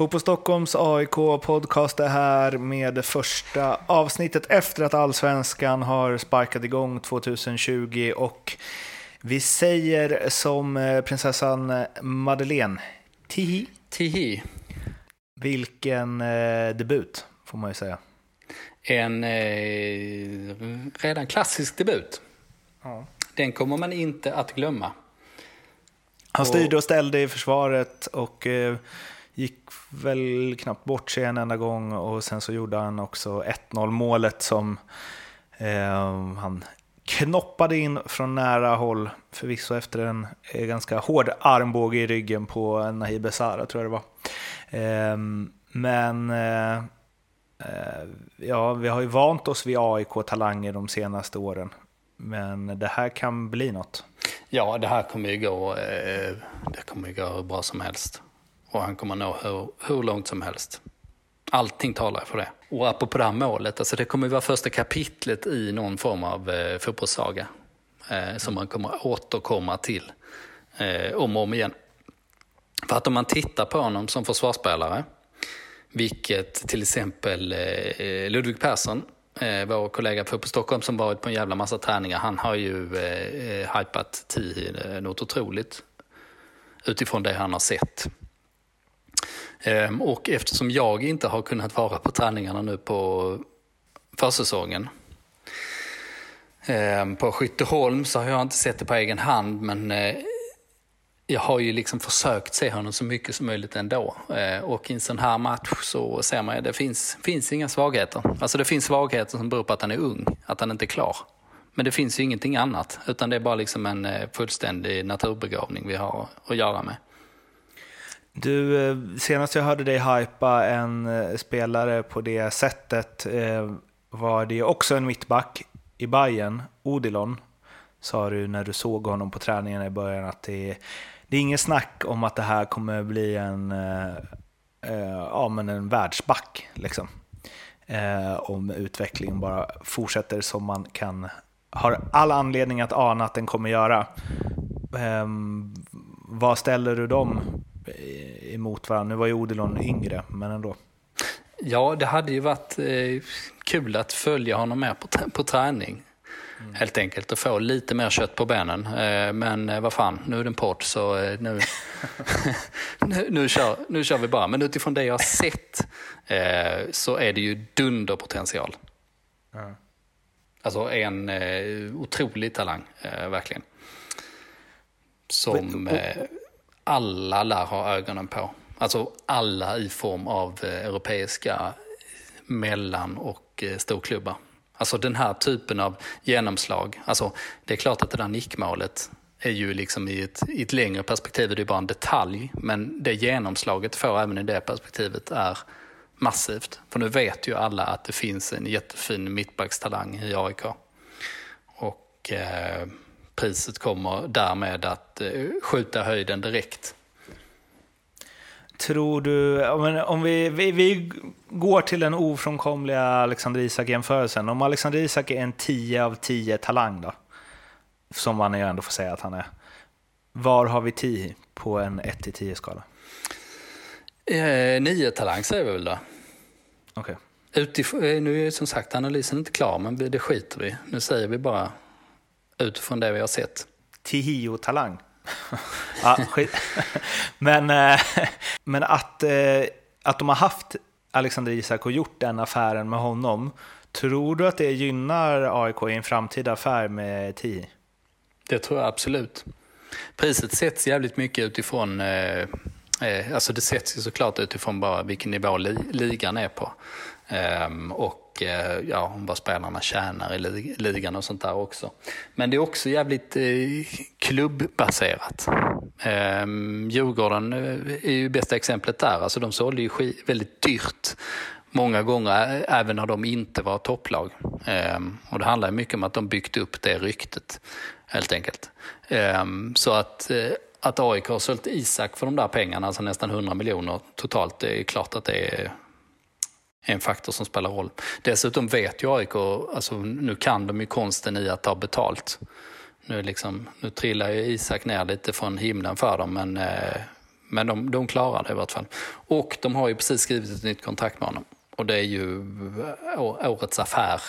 Fotboll Stockholms AIK-podcast är här med det första avsnittet efter att allsvenskan har sparkat igång 2020 och vi säger som eh, prinsessan Madeleine, tihi. Tihi. Vilken eh, debut, får man ju säga. En eh, redan klassisk debut. Ja. Den kommer man inte att glömma. Han styrde och ställde i försvaret och eh, gick väl knappt bort sig en enda gång och sen så gjorde han också 1-0 målet som eh, han knoppade in från nära håll, förvisso efter en eh, ganska hård armbåge i ryggen på Nahib Besara tror jag det var. Ehm, eh, men eh, ja, vi har ju vant oss vid AIK-talanger de senaste åren. Men det här kan bli något. Ja, det här kommer ju gå, eh, det kommer ju gå hur bra som helst. Och han kommer nå hur, hur långt som helst. Allting talar för det. Och apropå det här målet, alltså det kommer ju vara första kapitlet i någon form av eh, fotbollssaga. Eh, som man kommer återkomma till eh, om och om igen. För att om man tittar på honom som försvarsspelare, vilket till exempel eh, Ludvig Persson eh, vår kollega på Stockholm som varit på en jävla massa träningar, han har ju eh, eh hypat Tihi eh, något otroligt utifrån det han har sett. Ehm, och eftersom jag inte har kunnat vara på träningarna nu på försäsongen ehm, på Skytteholm så har jag inte sett det på egen hand men eh, jag har ju liksom försökt se honom så mycket som möjligt ändå. Ehm, och i en sån här match så ser man att det finns, finns inga svagheter. Alltså det finns svagheter som beror på att han är ung, att han inte är klar. Men det finns ju ingenting annat, utan det är bara liksom en eh, fullständig naturbegåvning vi har att göra med. Du, eh, senast jag hörde dig hypa en eh, spelare på det sättet eh, var det också en mittback i Bayern, Odilon, sa du när du såg honom på träningen i början att det det är inget snack om att det här kommer bli en, ja, men en världsback. Liksom. Om utvecklingen bara fortsätter som man kan, har all anledning att ana att den kommer göra. Ehm, vad ställer du dem emot varandra? Nu var ju Odilon yngre, men ändå. Ja, det hade ju varit eh, kul att följa honom med på, på träning. Mm. Helt enkelt och få lite mer kött på benen. Eh, men eh, vad fan, nu är det en podd så eh, nu, nu, nu, kör, nu kör vi bara. Men utifrån det jag har sett så är det ju dunderpotential. Mm. Alltså en otrolig talang, verkligen. Som alla lär ha ögonen på. Alltså alla i form av eh, europeiska mellan och eh, storklubbar. Alltså den här typen av genomslag. Alltså det är klart att det där nickmålet är ju liksom i ett, i ett längre perspektiv, det är bara en detalj. Men det genomslaget får även i det perspektivet är massivt. För nu vet ju alla att det finns en jättefin mittbackstalang i AIK. Och eh, priset kommer därmed att eh, skjuta höjden direkt. Tror du, om vi, vi, vi går till den ofrånkomliga Alexander Isak-jämförelsen. Om Alexander Isak är en 10 av 10 talang då, som man ju ändå får säga att han är. Var har vi 10 på en 1-10-skala? Eh, 9 talang säger vi väl då. Okej. Okay. Eh, nu är som sagt analysen inte klar, men det skiter vi Nu säger vi bara utifrån det vi har sett. Tihio-talang. ja, men, eh, men att, eh, att de har haft Alexander Isak och gjort den affären med honom, tror du att det gynnar AIK i en framtida affär med TI? Det tror jag absolut. Priset sätts jävligt mycket utifrån, eh, alltså det sätts ju såklart utifrån bara vilken nivå li ligan är på. Um, och Eh, ja, vad spelarna tjänar i ligan och sånt där också. Men det är också jävligt uh, klubbbaserat. Ehm, Djurgården eh, är ju bästa exemplet där. Alltså de sålde ju väldigt dyrt många gånger, även när de inte var topplag. Ehm, och det handlar mycket om att de byggt upp det ryktet, helt enkelt. Ehm, så att, att AIK har sålt Isak för de där pengarna, alltså nästan 100 miljoner totalt, det är klart att det är en faktor som spelar roll. Dessutom vet ju AIK, alltså, nu kan de ju konsten i att ta betalt. Nu, liksom, nu trillar ju Isak ner lite från himlen för dem, men, eh, men de, de klarar det i vart fall. Och de har ju precis skrivit ett nytt kontrakt med honom. Och det är ju eh, årets affär,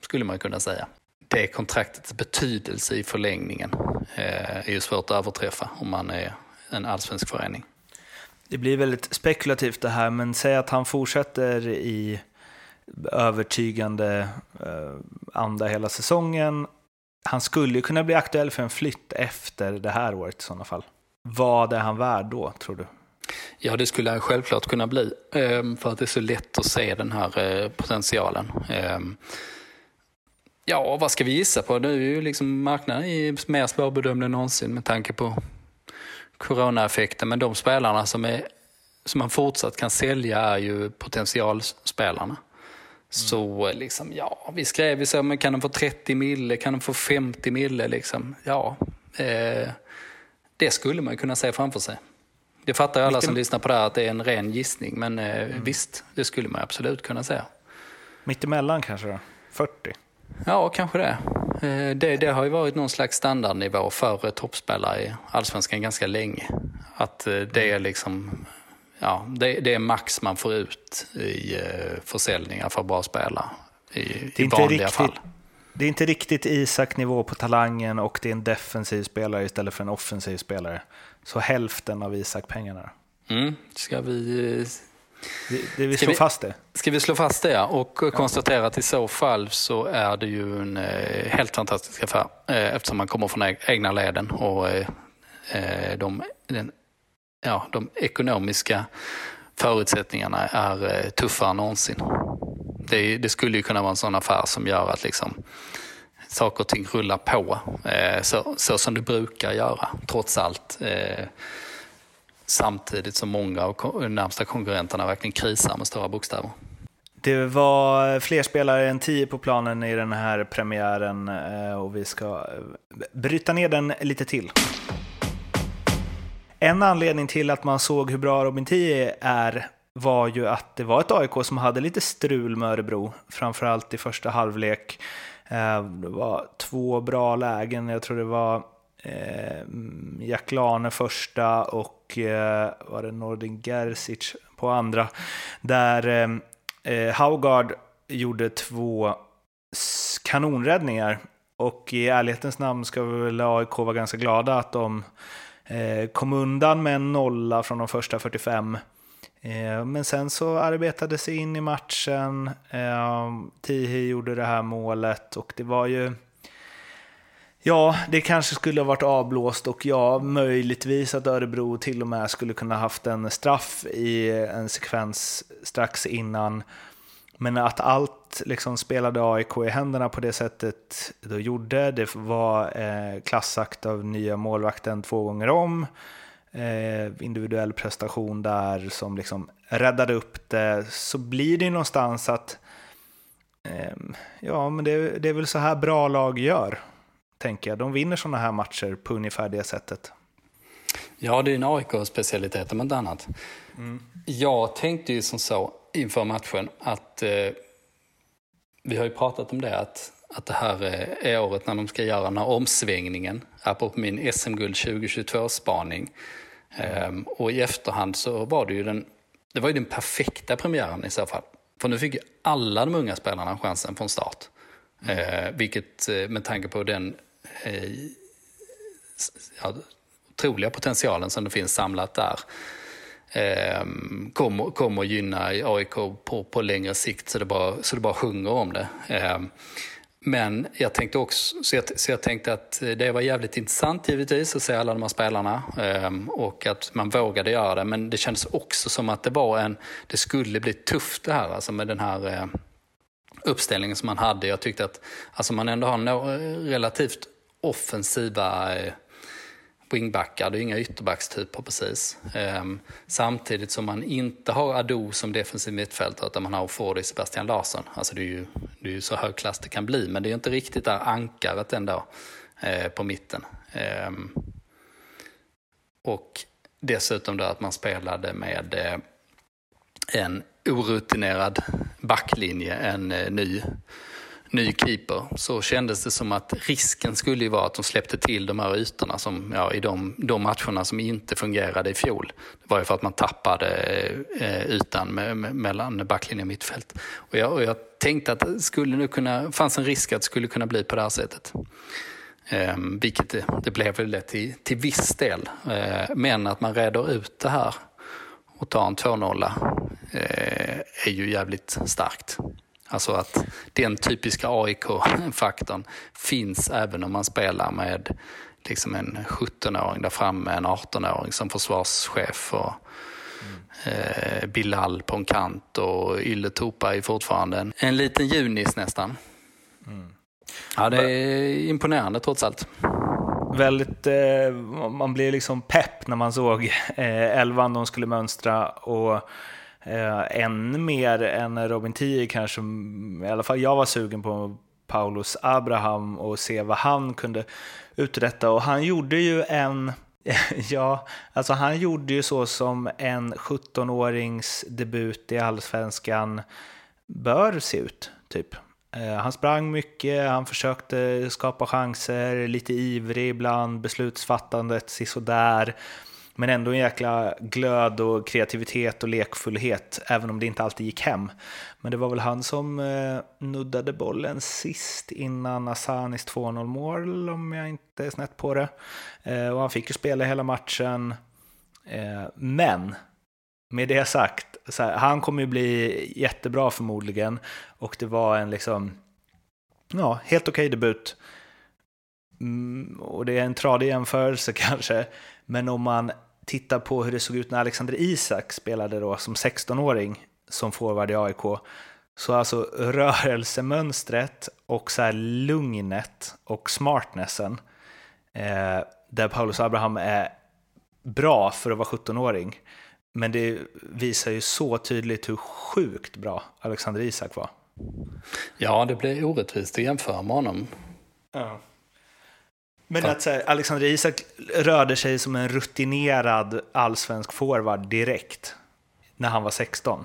skulle man kunna säga. Det kontraktets betydelse i förlängningen eh, är ju svårt att överträffa om man är en allsvensk förening. Det blir väldigt spekulativt det här, men säg att han fortsätter i övertygande eh, anda hela säsongen. Han skulle ju kunna bli aktuell för en flytt efter det här året i sådana fall. Vad är han värd då, tror du? Ja, det skulle han självklart kunna bli. Ehm, för att det är så lätt att se den här eh, potentialen. Ehm, ja, vad ska vi gissa på? Nu är ju liksom marknaden mer svårbedömd än någonsin med tanke på coronaeffekten. Men de spelarna som, är, som man fortsatt kan sälja är ju potentialspelarna. Så liksom, ja, vi skrev ju så, men kan de få 30 mille, kan de få 50 mille liksom? Ja, eh, det skulle man kunna se framför sig. Det fattar alla Vilken... som lyssnar på det här att det är en ren gissning, men eh, mm. visst, det skulle man absolut kunna säga. Mittemellan kanske då? 40? Ja, kanske det. Eh, det. Det har ju varit någon slags standardnivå för toppspelare i Allsvenskan ganska länge. Att eh, det är liksom ja, det, det, är max man får ut i eh, försäljningar för bra spelare i, i vanliga riktigt, fall. Det är inte riktigt Isak-nivå på talangen och det är en defensiv spelare istället för en offensiv spelare. Så hälften av Isak-pengarna. Mm, ska vi... Det, det vi slå fast det? Ska vi slå fast det, ja. och ja. konstatera att i så fall så är det ju en eh, helt fantastisk affär eh, eftersom man kommer från egna leden och eh, eh de, den ja, de ekonomiska förutsättningarna är eh, tuffare än någonsin. Det, det, skulle ju kunna vara en sån affär som gör att liksom, saker och ting rullar på eh, så, så, som det brukar göra, trots allt. Samtidigt som många av de närmsta konkurrenterna verkligen krisar med stora bokstäver. Det var fler spelare än tio på planen i den här premiären eh, och vi ska eh, bryta ner den lite till. En anledning till att man såg hur bra Robin Tie är var ju att det var ett AIK som hade lite strul med Örebro, framförallt i första halvlek. Eh, det var två bra lägen, jag tror det var eh, mm, Jack Lane första och eh, var det Nordin Gerzic på andra. Där eh, eh, Haugard gjorde två kanonräddningar och i ärlighetens namn ska vi väl AIK vara ganska glada att de Eh, kom undan med en nolla från de första 45. Eh, men sen så arbetade sig in i matchen. Eh, Tihi gjorde det här målet och det var ju... Ja, det kanske skulle ha varit avblåst och ja, möjligtvis att Örebro till och med skulle kunna haft en straff i en sekvens strax innan. Men att allt liksom spelade AIK i händerna på det sättet då gjorde, det var eh, klassakt av nya målvakten två gånger om. Eh, individuell prestation där som liksom räddade upp det, så blir det någonstans att eh, ja, men det, det är väl så här bra lag gör, tänker jag. De vinner sådana här matcher på ungefär det sättet. Ja, det är en AIK-specialitet om inte annat. Mm. Jag tänkte ju som så, inför matchen att eh, vi har ju pratat om det att, att det här är året när de ska göra den här omsvängningen, apropå min SM-guld 2022-spaning. Ehm, och i efterhand så var det ju den, det var ju den perfekta premiären i så fall. För nu fick ju alla de unga spelarna chansen från start. Mm. Eh, vilket eh, med tanke på den eh, ja, otroliga potentialen som det finns samlat där eh, kommer, kommer gynna AIK på, på längre sikt så det bara, så det bara sjunger om det. Eh, men jag tänkte också, så jag, så jag, tänkte att det var jävligt intressant givetvis att se alla de här spelarna ehm, och att man vågade göra det. Men det kändes också som att det var en, det skulle bli tufft det här, alltså med den här eh, uppställningen som man hade. Jag tyckte att alltså man ändå har no, eh, relativt offensiva eh, wingbackar, det är inga ytterbackstyper precis. Ehm, samtidigt som man inte har Ado som defensiv mittfältare utan man har Ford Sebastian Larsson. Alltså det är, ju, det är ju så hög klass det kan bli men det är inte riktigt där ankaret ändå eh, på mitten. Ehm, och dessutom då att man spelade med eh, en orutinerad backlinje, en ny ny keeper så kändes det som att risken skulle ju vara att de släppte till de här ytorna som, ja, i de, de matcherna som inte fungerade i fjol. Det var ju för att man tappade eh, ytan med, med, mellan backlinje och mittfält. Och jag, och jag tänkte att det skulle nu kunna, fanns en risk att det skulle kunna bli på det här sättet. Eh, vilket det, det blev väl det till, till viss del. Eh, men att man reder ut det här och tar en 2-0 eh, är ju jävligt starkt. Alltså att den typiska AIK-faktorn finns även om man spelar med liksom en 17-åring där framme, en 18-åring som försvarschef och mm. Bilal på en kant och Ylle Topa är fortfarande en, en liten junis nästan. Mm. Ja, det är imponerande trots allt. Väldigt, eh, man blir liksom pepp när man såg eh, elvan de skulle mönstra och Eh, ännu mer än Robin Tii kanske, i alla fall jag var sugen på Paulus Abraham och se vad han kunde uträtta. Och han gjorde ju en, ja, alltså han gjorde ju så som en 17-årings debut i allsvenskan bör se ut, typ. Eh, han sprang mycket, han försökte skapa chanser, lite ivrig ibland, beslutsfattandet sisådär. Men ändå en jäkla glöd och kreativitet och lekfullhet, även om det inte alltid gick hem. Men det var väl han som eh, nuddade bollen sist innan Asanis 2-0 mål, om jag inte är snett på det. Eh, och han fick ju spela hela matchen. Eh, men, med det sagt, här, han kommer ju bli jättebra förmodligen. Och det var en liksom, ja, helt okej okay debut. Mm, och det är en tradig jämförelse kanske, men om man tittar på hur det såg ut när Alexander Isak spelade då som 16-åring som forward i AIK, så alltså rörelsemönstret och så här lugnet och smartnessen, eh, där Paulus Abraham är bra för att vara 17-åring, men det visar ju så tydligt hur sjukt bra Alexander Isak var. Ja, det blir orättvist att jämföra med honom. Ja. Men att här, Alexander Isak rörde sig som en rutinerad allsvensk forward direkt när han var 16.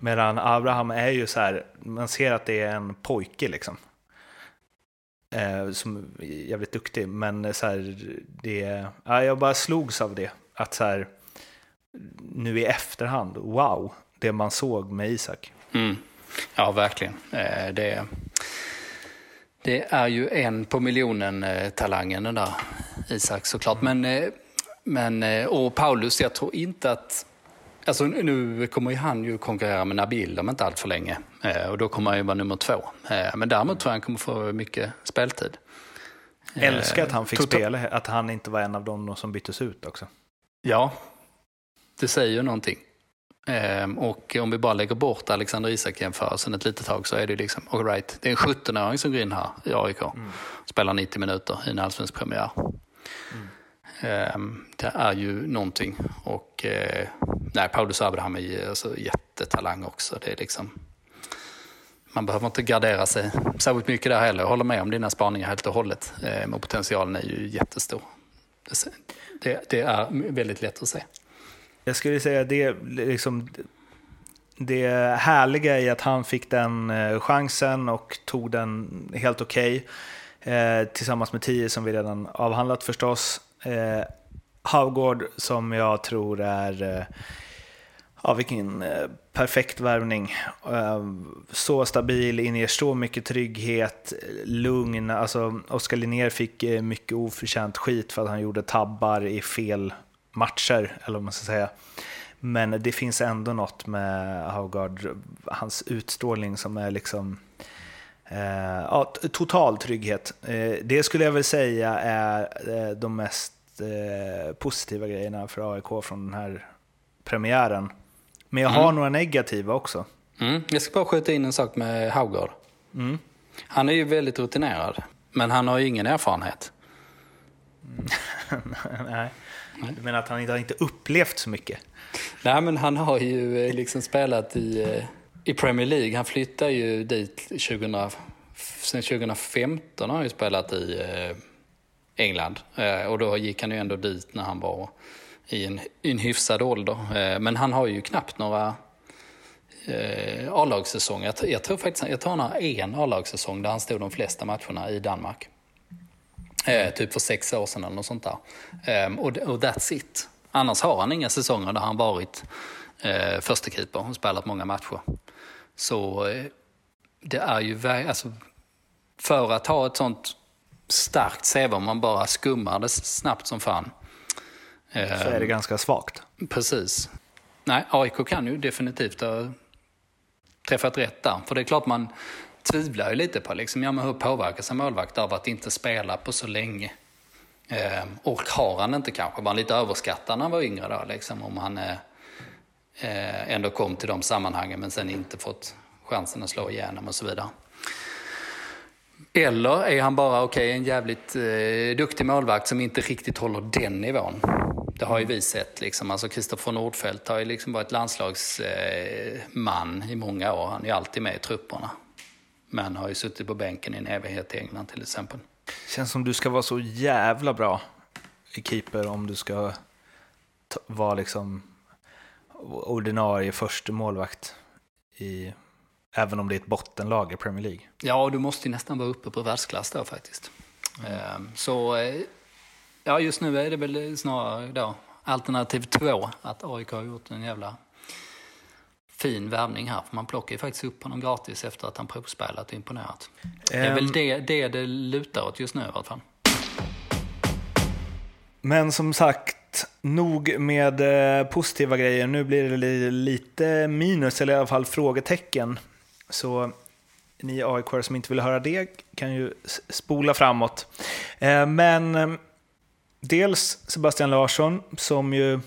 Medan Abraham är ju så här, man ser att det är en pojke liksom. Eh, som är jävligt duktig, men så här, det, ja, jag bara slogs av det. Att så här, nu i efterhand, wow, det man såg med Isak. Mm. Ja, verkligen. Eh, det det är ju en på miljonen eh, den där Isak såklart. Men, eh, men, eh, och Paulus, jag tror inte att... Alltså nu kommer ju han ju konkurrera med Nabil om inte allt för länge. Och då kommer han ju vara nummer två. Men däremot tror jag han kommer få mycket speltid. Älskar att han fick Total... spela, att han inte var en av dem som byttes ut också. Ja, det säger ju någonting. Ehm, och om vi bara lägger bort Alexander Isak-jämförelsen ett litet tag så är det liksom, all right, det är en 17-åring som går in här i AIK. Mm. Spelar 90 minuter i en allsvensk premiär. Mm. Ehm, det är ju någonting. Och eh, nej, Paulus Abraham är ju alltså, jättetalang också. Det är liksom, man behöver inte gardera sig särskilt mycket där heller. Jag håller med om dina spaningar helt och hållet. Ehm, och potentialen är ju jättestor. Det, det är väldigt lätt att se. Jag skulle säga det, liksom, det härliga i att han fick den eh, chansen och tog den helt okej. Okay, eh, tillsammans med tio som vi redan avhandlat förstås. Eh, Havgård som jag tror är, eh, ja vilken eh, perfekt värvning. Eh, så stabil, inger så mycket trygghet, lugn. Alltså, Oskar Linnér fick eh, mycket oförtjänt skit för att han gjorde tabbar i fel matcher, eller vad man ska säga. Men det finns ändå något med Haugard, hans utstrålning som är liksom eh, ja, total trygghet. Eh, det skulle jag väl säga är eh, de mest eh, positiva grejerna för AIK från den här premiären. Men jag har mm. några negativa också. Mm. Jag ska bara skjuta in en sak med Haugard. Mm. Han är ju väldigt rutinerad, men han har ju ingen erfarenhet. Nej. Du menar att han inte har inte upplevt så mycket? Nej, men han har ju eh, liksom spelat i, eh, i Premier League. Han flyttade ju dit 2000, sen 2015 har han ju spelat i eh, England. Och då gick han ju ändå dit när han var i en, i en hyfsad ålder. Men han har ju knappt några A-lagssäsonger. Jag, jag, tror faktiskt jag tror han har en A-lagssäsong där han stod de flesta matcherna i Danmark. Eh, typ för sex år sedan eller något sånt där. Eh, och, och that's it. Annars har han inga säsonger där han varit eh, första keeper och spelat många matcher. Så eh, det är ju, alltså, för att ha ett sånt starkt CV om man bara skummar det snabbt som fan. Så är det ganska svagt. Precis. Nej, AIK kan ju definitivt ha träffat rätt där. För det är klart man tvivlar ju lite på liksom, ja, men hur påverkas en målvakt av att inte spela på så länge? Eh, och har han inte kanske, var han lite överskattad när han var yngre då, liksom, om han eh, eh, ändå kom till de sammanhangen men sen inte fått chansen att slå igenom och så vidare. Eller är han bara okay, en jävligt eh, duktig målvakt som inte riktigt håller den nivån? Det har ju vi sett. Liksom. Alltså Kristoffer Nordfeldt har ju liksom varit landslagsman eh, i många år. Han är ju alltid med i trupperna. Men har ju suttit på bänken i en evighet i England till exempel. Känns som du ska vara så jävla bra i keeper om du ska vara liksom ordinarie första målvakt i Även om det är ett bottenlag i Premier League. Ja, du måste ju nästan vara uppe på världsklass då faktiskt. Mm. Så eh, ja, just nu är det väl snarare då alternativ två, att AIK har gjort en jävla fin värvning här. För man plockar ju faktiskt upp honom gratis efter att han provspelat och imponerat. Um, det är väl det, det det lutar åt just nu i alla fall. Men som sagt, nog med eh, positiva grejer. Nu blir det lite minus, eller i alla fall frågetecken. Så ni AIK som inte vill höra det kan ju spola framåt. Eh, men eh, dels Sebastian Larsson som ju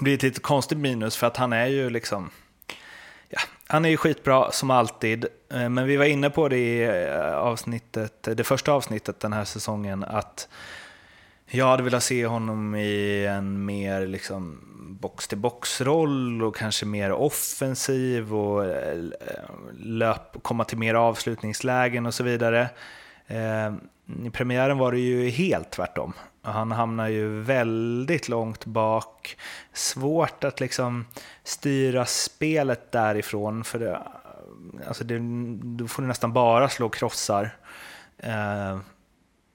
blir ett lite konstigt minus för att han är ju liksom han är ju skitbra som alltid, eh, men vi var inne på det i eh, avsnittet, det första avsnittet den här säsongen att jag hade velat se honom i en mer liksom box-till-box-roll och kanske mer offensiv och eh, löp, komma till mer avslutningslägen och så vidare. I premiären var det ju helt tvärtom. Han hamnar ju väldigt långt bak. Svårt att liksom styra spelet därifrån. För det, alltså det, då får du nästan bara slå krossar. Eh,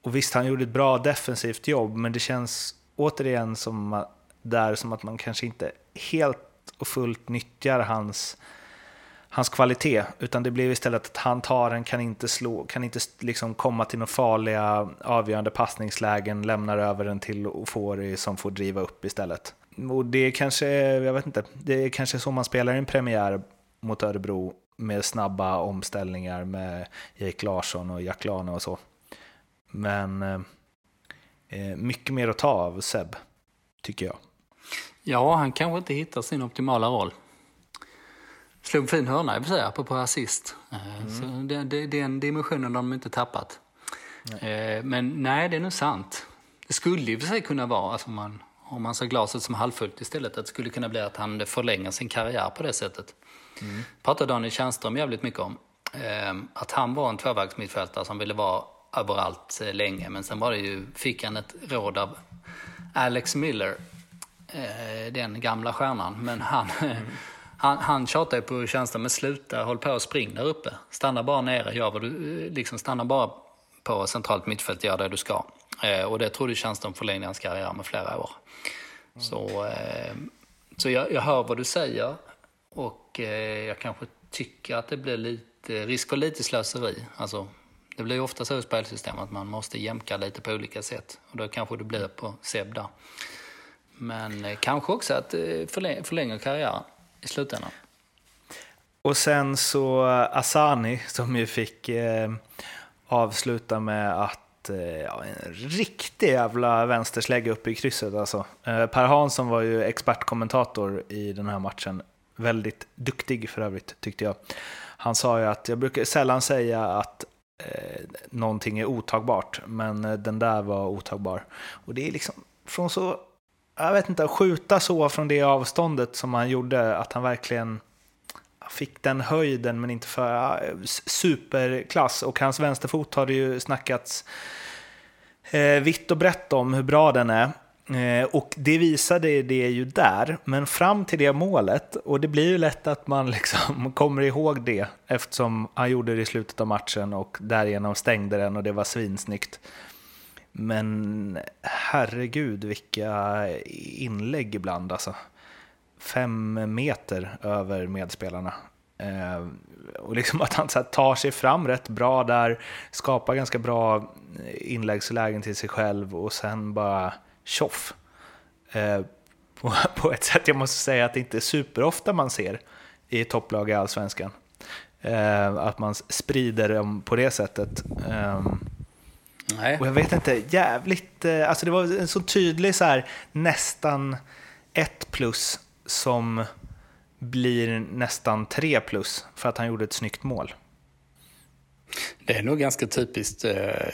och visst, han gjorde ett bra defensivt jobb, men det känns återigen som där som att man kanske inte helt och fullt nyttjar hans, hans kvalitet, utan det blev istället att han tar den, kan inte slå, kan inte liksom komma till några farliga avgörande passningslägen, lämnar över den till Ofori som får driva upp istället. Och det är kanske, jag vet inte, det är kanske så man spelar en premiär mot Örebro med snabba omställningar med Jake Larsson och Jack Lane och så. Men eh, eh mycket mer att ta av Seb, tycker jag. Ja, han kanske inte hittar sin optimala roll. Slog fin hörna i och för sig, apropå assist. Eh, mm. Så det, det, den dimensionen har de inte tappat. Nej. Eh, men nej, det är nog sant. Det skulle i och för sig kunna vara, alltså man, om man ser glaset som halvfullt istället, att det skulle kunna bli att han förlänger sin karriär på det sättet. Mm. pratade Daniel Tjärnström jävligt mycket om. Eh, att han var en tvåvägsmittfältare som ville vara överallt länge. Men sen var det ju, fick han ett råd av Alex Miller Eh, den gamla stjärnan. Men han, mm han, han tjatar på tjänsten, men sluta håll på och spring där uppe. Stanna bara nere, gör vad du, eh, liksom stanna bara på centralt mittfält, gör det du ska. Eh, och det trodde tjänsten förlängde hans karriär med flera år. Mm. Så, eh, så jag, jag hör vad du säger och eh, jag kanske tycker att det blir lite risk för lite slöseri. Alltså, det blir ofta så i spelsystem att man måste jämka lite på olika sätt. Och då kanske det blir på Seb där. Men eh, kanske också att eh, förlänga karriären i slutändan. Och sen så Asani som ju fick eh, avsluta med att eh, ja, en riktig jävla vänsterslägga upp i krysset alltså. Eh, per Hansson var ju expertkommentator i den här matchen. Väldigt duktig för övrigt tyckte jag. Han sa ju att, jag brukar sällan säga att eh, någonting är otagbart, men eh, den där var otagbar. Och det är liksom från så jag vet inte, skjuta så från det avståndet som han gjorde, att han verkligen fick den höjden men inte för superklass. Och hans vänsterfot har det ju snackats eh, vitt och brett om hur bra den är. Eh, och det visade det ju där, men fram till det målet, och det blir ju lätt att man liksom kommer ihåg det eftersom han gjorde det i slutet av matchen och därigenom stängde den och det var svinsnyggt. Men herregud vilka inlägg ibland alltså. Fem meter över medspelarna. Eh, och liksom att han så tar sig fram rätt bra där, skapar ganska bra inläggslägen till sig själv och sen bara tjoff. Eh, på, på, ett sätt jag måste säga att det inte är superofta man ser i topplag i allsvenskan. Eh, att man sprider dem på det sättet. Ehm, Nej. Och jag vet inte, jävligt... Eh, alltså det var en så tydlig så här, nästan ett plus som blir nästan tre plus för att han gjorde ett snyggt mål. Det är nog ganska typiskt eh,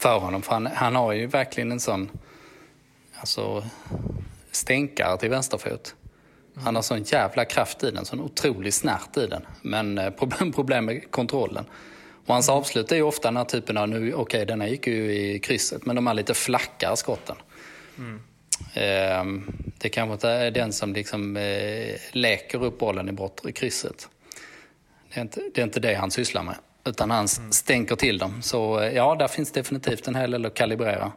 för honom, för han, han har ju verkligen en sån alltså, stänkare till vänsterfot. Han har sån jävla kraft i den, sån otrolig snärt i den. Men eh, problem, problem med kontrollen. Och hans avslut är ju ofta den här typen av, nu, okej okay, denna gick ju i krysset, men de här lite flackare skotten. Mm. Eh, det kanske inte är den som liksom eh, läker upp bollen i bortre krysset. Det är, inte, det är inte det han sysslar med, utan han mm. stänker till dem. Så eh, ja, där finns definitivt en hel del att kalibrera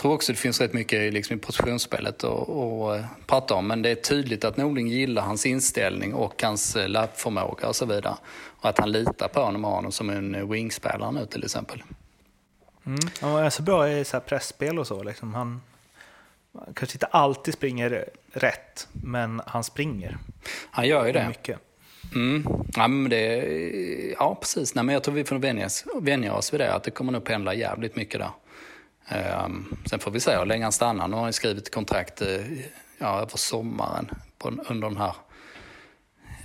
tror också det finns rätt mycket liksom, i positionsspelet att eh, prata om. Men det är tydligt att Norling gillar hans inställning och hans eh, löpförmåga och så vidare. Och att han litar på honom och har honom som en eh, wingspelare nu till exempel. Mm. Han är så bra i så här pressspel och så. Liksom. Han kanske inte alltid springer rätt, men han springer. Han gör ju det. Mycket. Mm. Ja, men det, ja, precis. Nej, men jag tror vi får vänja oss vid det, att det kommer nog pendla jävligt mycket där. Ehm, sen får vi se hur länge han stannar. Nu har han skrivit kontrakt eh, ja, över sommaren på, under den här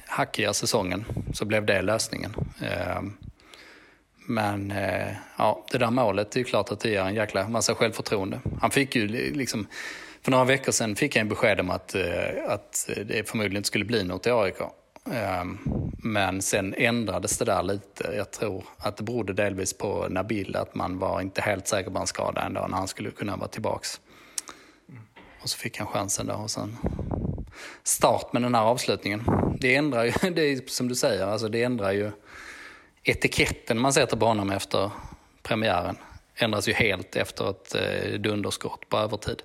hackiga säsongen. Så blev det lösningen. Ehm, men eh, ja, det där målet, det är klart att det ger en jäkla massa självförtroende. Han fick ju liksom, för några veckor sedan fick jag besked om att, eh, att det förmodligen inte skulle bli något i AIK. Ehm, men sen ändrades det där lite. Jag tror att det berodde delvis på Nabil, att man var inte helt säker på hans skada en dag när han skulle kunna vara tillbaks. Och så fick han chansen där och sen start med den här avslutningen. Det ändrar ju, det är som du säger, alltså det ändrar ju etiketten man sätter på honom efter premiären. Ändras ju helt efter ett eh, dunderskott på övertid.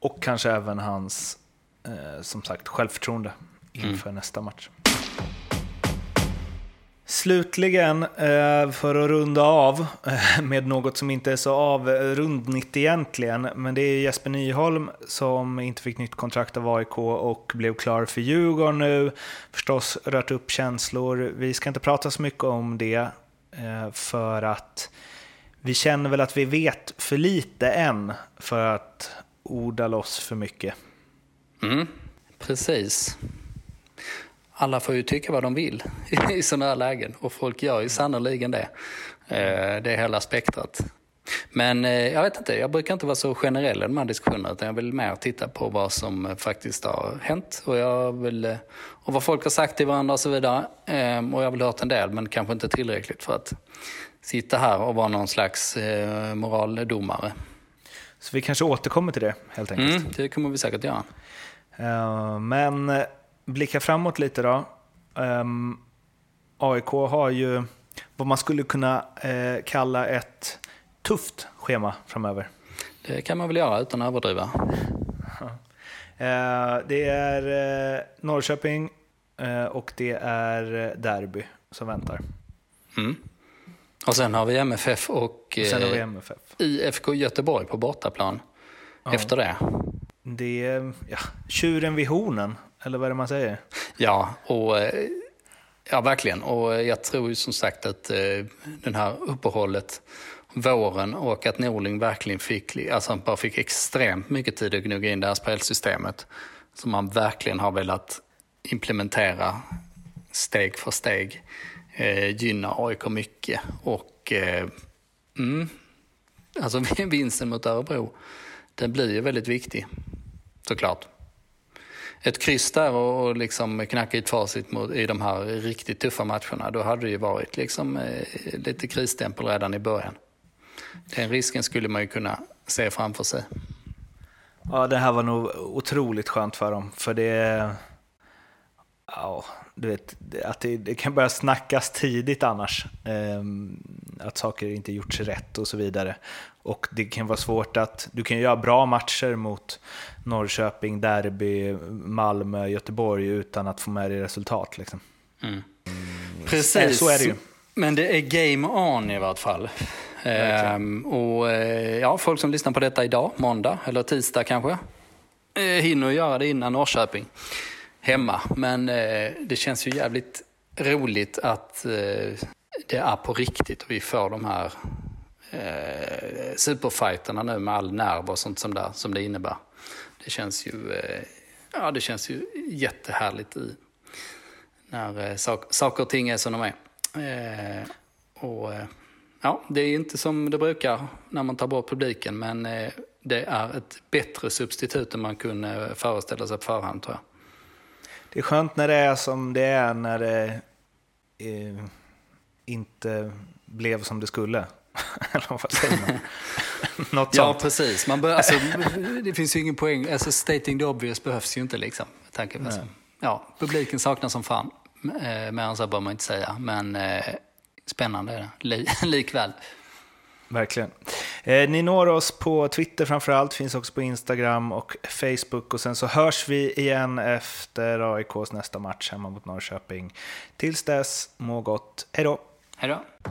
Och kanske även hans, eh, som sagt, självförtroende inför mm. nästa match. Slutligen, eh, för att runda av eh, med något som inte är så avrundligt egentligen, men det är Jesper Nyholm som inte fick nytt kontrakt av AIK och blev klar för Djurgården nu. Förstås rört upp känslor. Vi ska inte prata så mycket om det eh, för att vi känner väl att vi vet för lite än för att orda loss för mycket. Mm, precis alla får ju tycka vad de vill i sådana här lägen och folk gör ju sannoliken det. Eh, det är hela spektrat. Men eh, jag vet inte, jag brukar inte vara så generell i de här diskussionerna utan jag vill mer titta på vad som faktiskt har hänt och, jag vill, eh, och vad folk har sagt till varandra och så vidare. Och jag väl hört en del men kanske inte tillräckligt för att sitta här och vara någon slags moraldomare. Så vi kanske återkommer till det helt enkelt? Mm, det kommer vi säkert göra. Men blicka framåt lite då. Um, ehm, AIK har ju vad man skulle kunna eh, kalla ett tufft schema framöver. Det kan man väl göra utan att överdriva. eh, det är eh, Norrköping eh, och det är Derby som väntar. Mm. Och sen har vi MFF och, och sen har vi MFF. Eh, IFK Göteborg på bortaplan ja. efter det. Det är ja, tjuren vid hornen eller vad är det man säger? Ja, och, eh, ja verkligen. Och eh, jag tror ju som sagt att eh, den här uppehållet, våren och att Norling verkligen fick, alltså bara fick extremt mycket tid att gnugga in det här spelsystemet som man verkligen har velat implementera steg för steg eh, gynnar AIK mycket. Och eh, mm, alltså vinsten mot Örebro, den blir ju väldigt viktig såklart ett kryss där och liksom knacka ett facit mot, i de här riktigt tuffa matcherna, då hade det ju varit liksom, eh, lite krisstämpel redan i början. Den risken skulle man ju kunna se framför sig. Ja, det här var nog otroligt skönt för dem, för det... Ja, du vet, att det, det kan börja snackas tidigt annars. Eh, att saker inte gjorts rätt och så vidare. Och det kan vara svårt att... Du kan göra bra matcher mot Norrköping, Derby, Malmö, Göteborg utan att få med dig resultat. Liksom. Mm. Precis. Så är det ju. Men det är game on i vart fall. Ehm, och eh, ja, folk som lyssnar på detta idag, måndag eller tisdag kanske, eh, hinner göra det innan Norrköping hemma. Men eh, det känns ju jävligt roligt att eh, det är på riktigt och vi får de här eh, superfighterna nu med all nerv och sånt som, där, som det innebär. Det känns ju, eh, ja, det känns ju jättehärligt i, när eh, sak, saker och ting är som de är. Eh, och, eh, ja, det är inte som det brukar när man tar bort publiken, men eh, det är ett bättre substitut än man kunde föreställa sig på förhand tror jag. Det är skönt när det är som det är när det eh, inte blev som det skulle. Eller vad säger man? Något Ja, sånt. precis. Man bör, alltså, det finns ju ingen poäng. Alltså, stating the obvious behövs ju inte. Liksom, med tanke på, alltså. ja, publiken saknas som fan. Eh, Mer än så bör man inte säga. Men eh, spännande är det Li, likväl. Verkligen. Eh, ni når oss på Twitter framförallt, finns också på Instagram och Facebook. Och sen så hörs vi igen efter AIKs nästa match hemma mot Norrköping. Tills dess, må gott. Hej då! Hej då.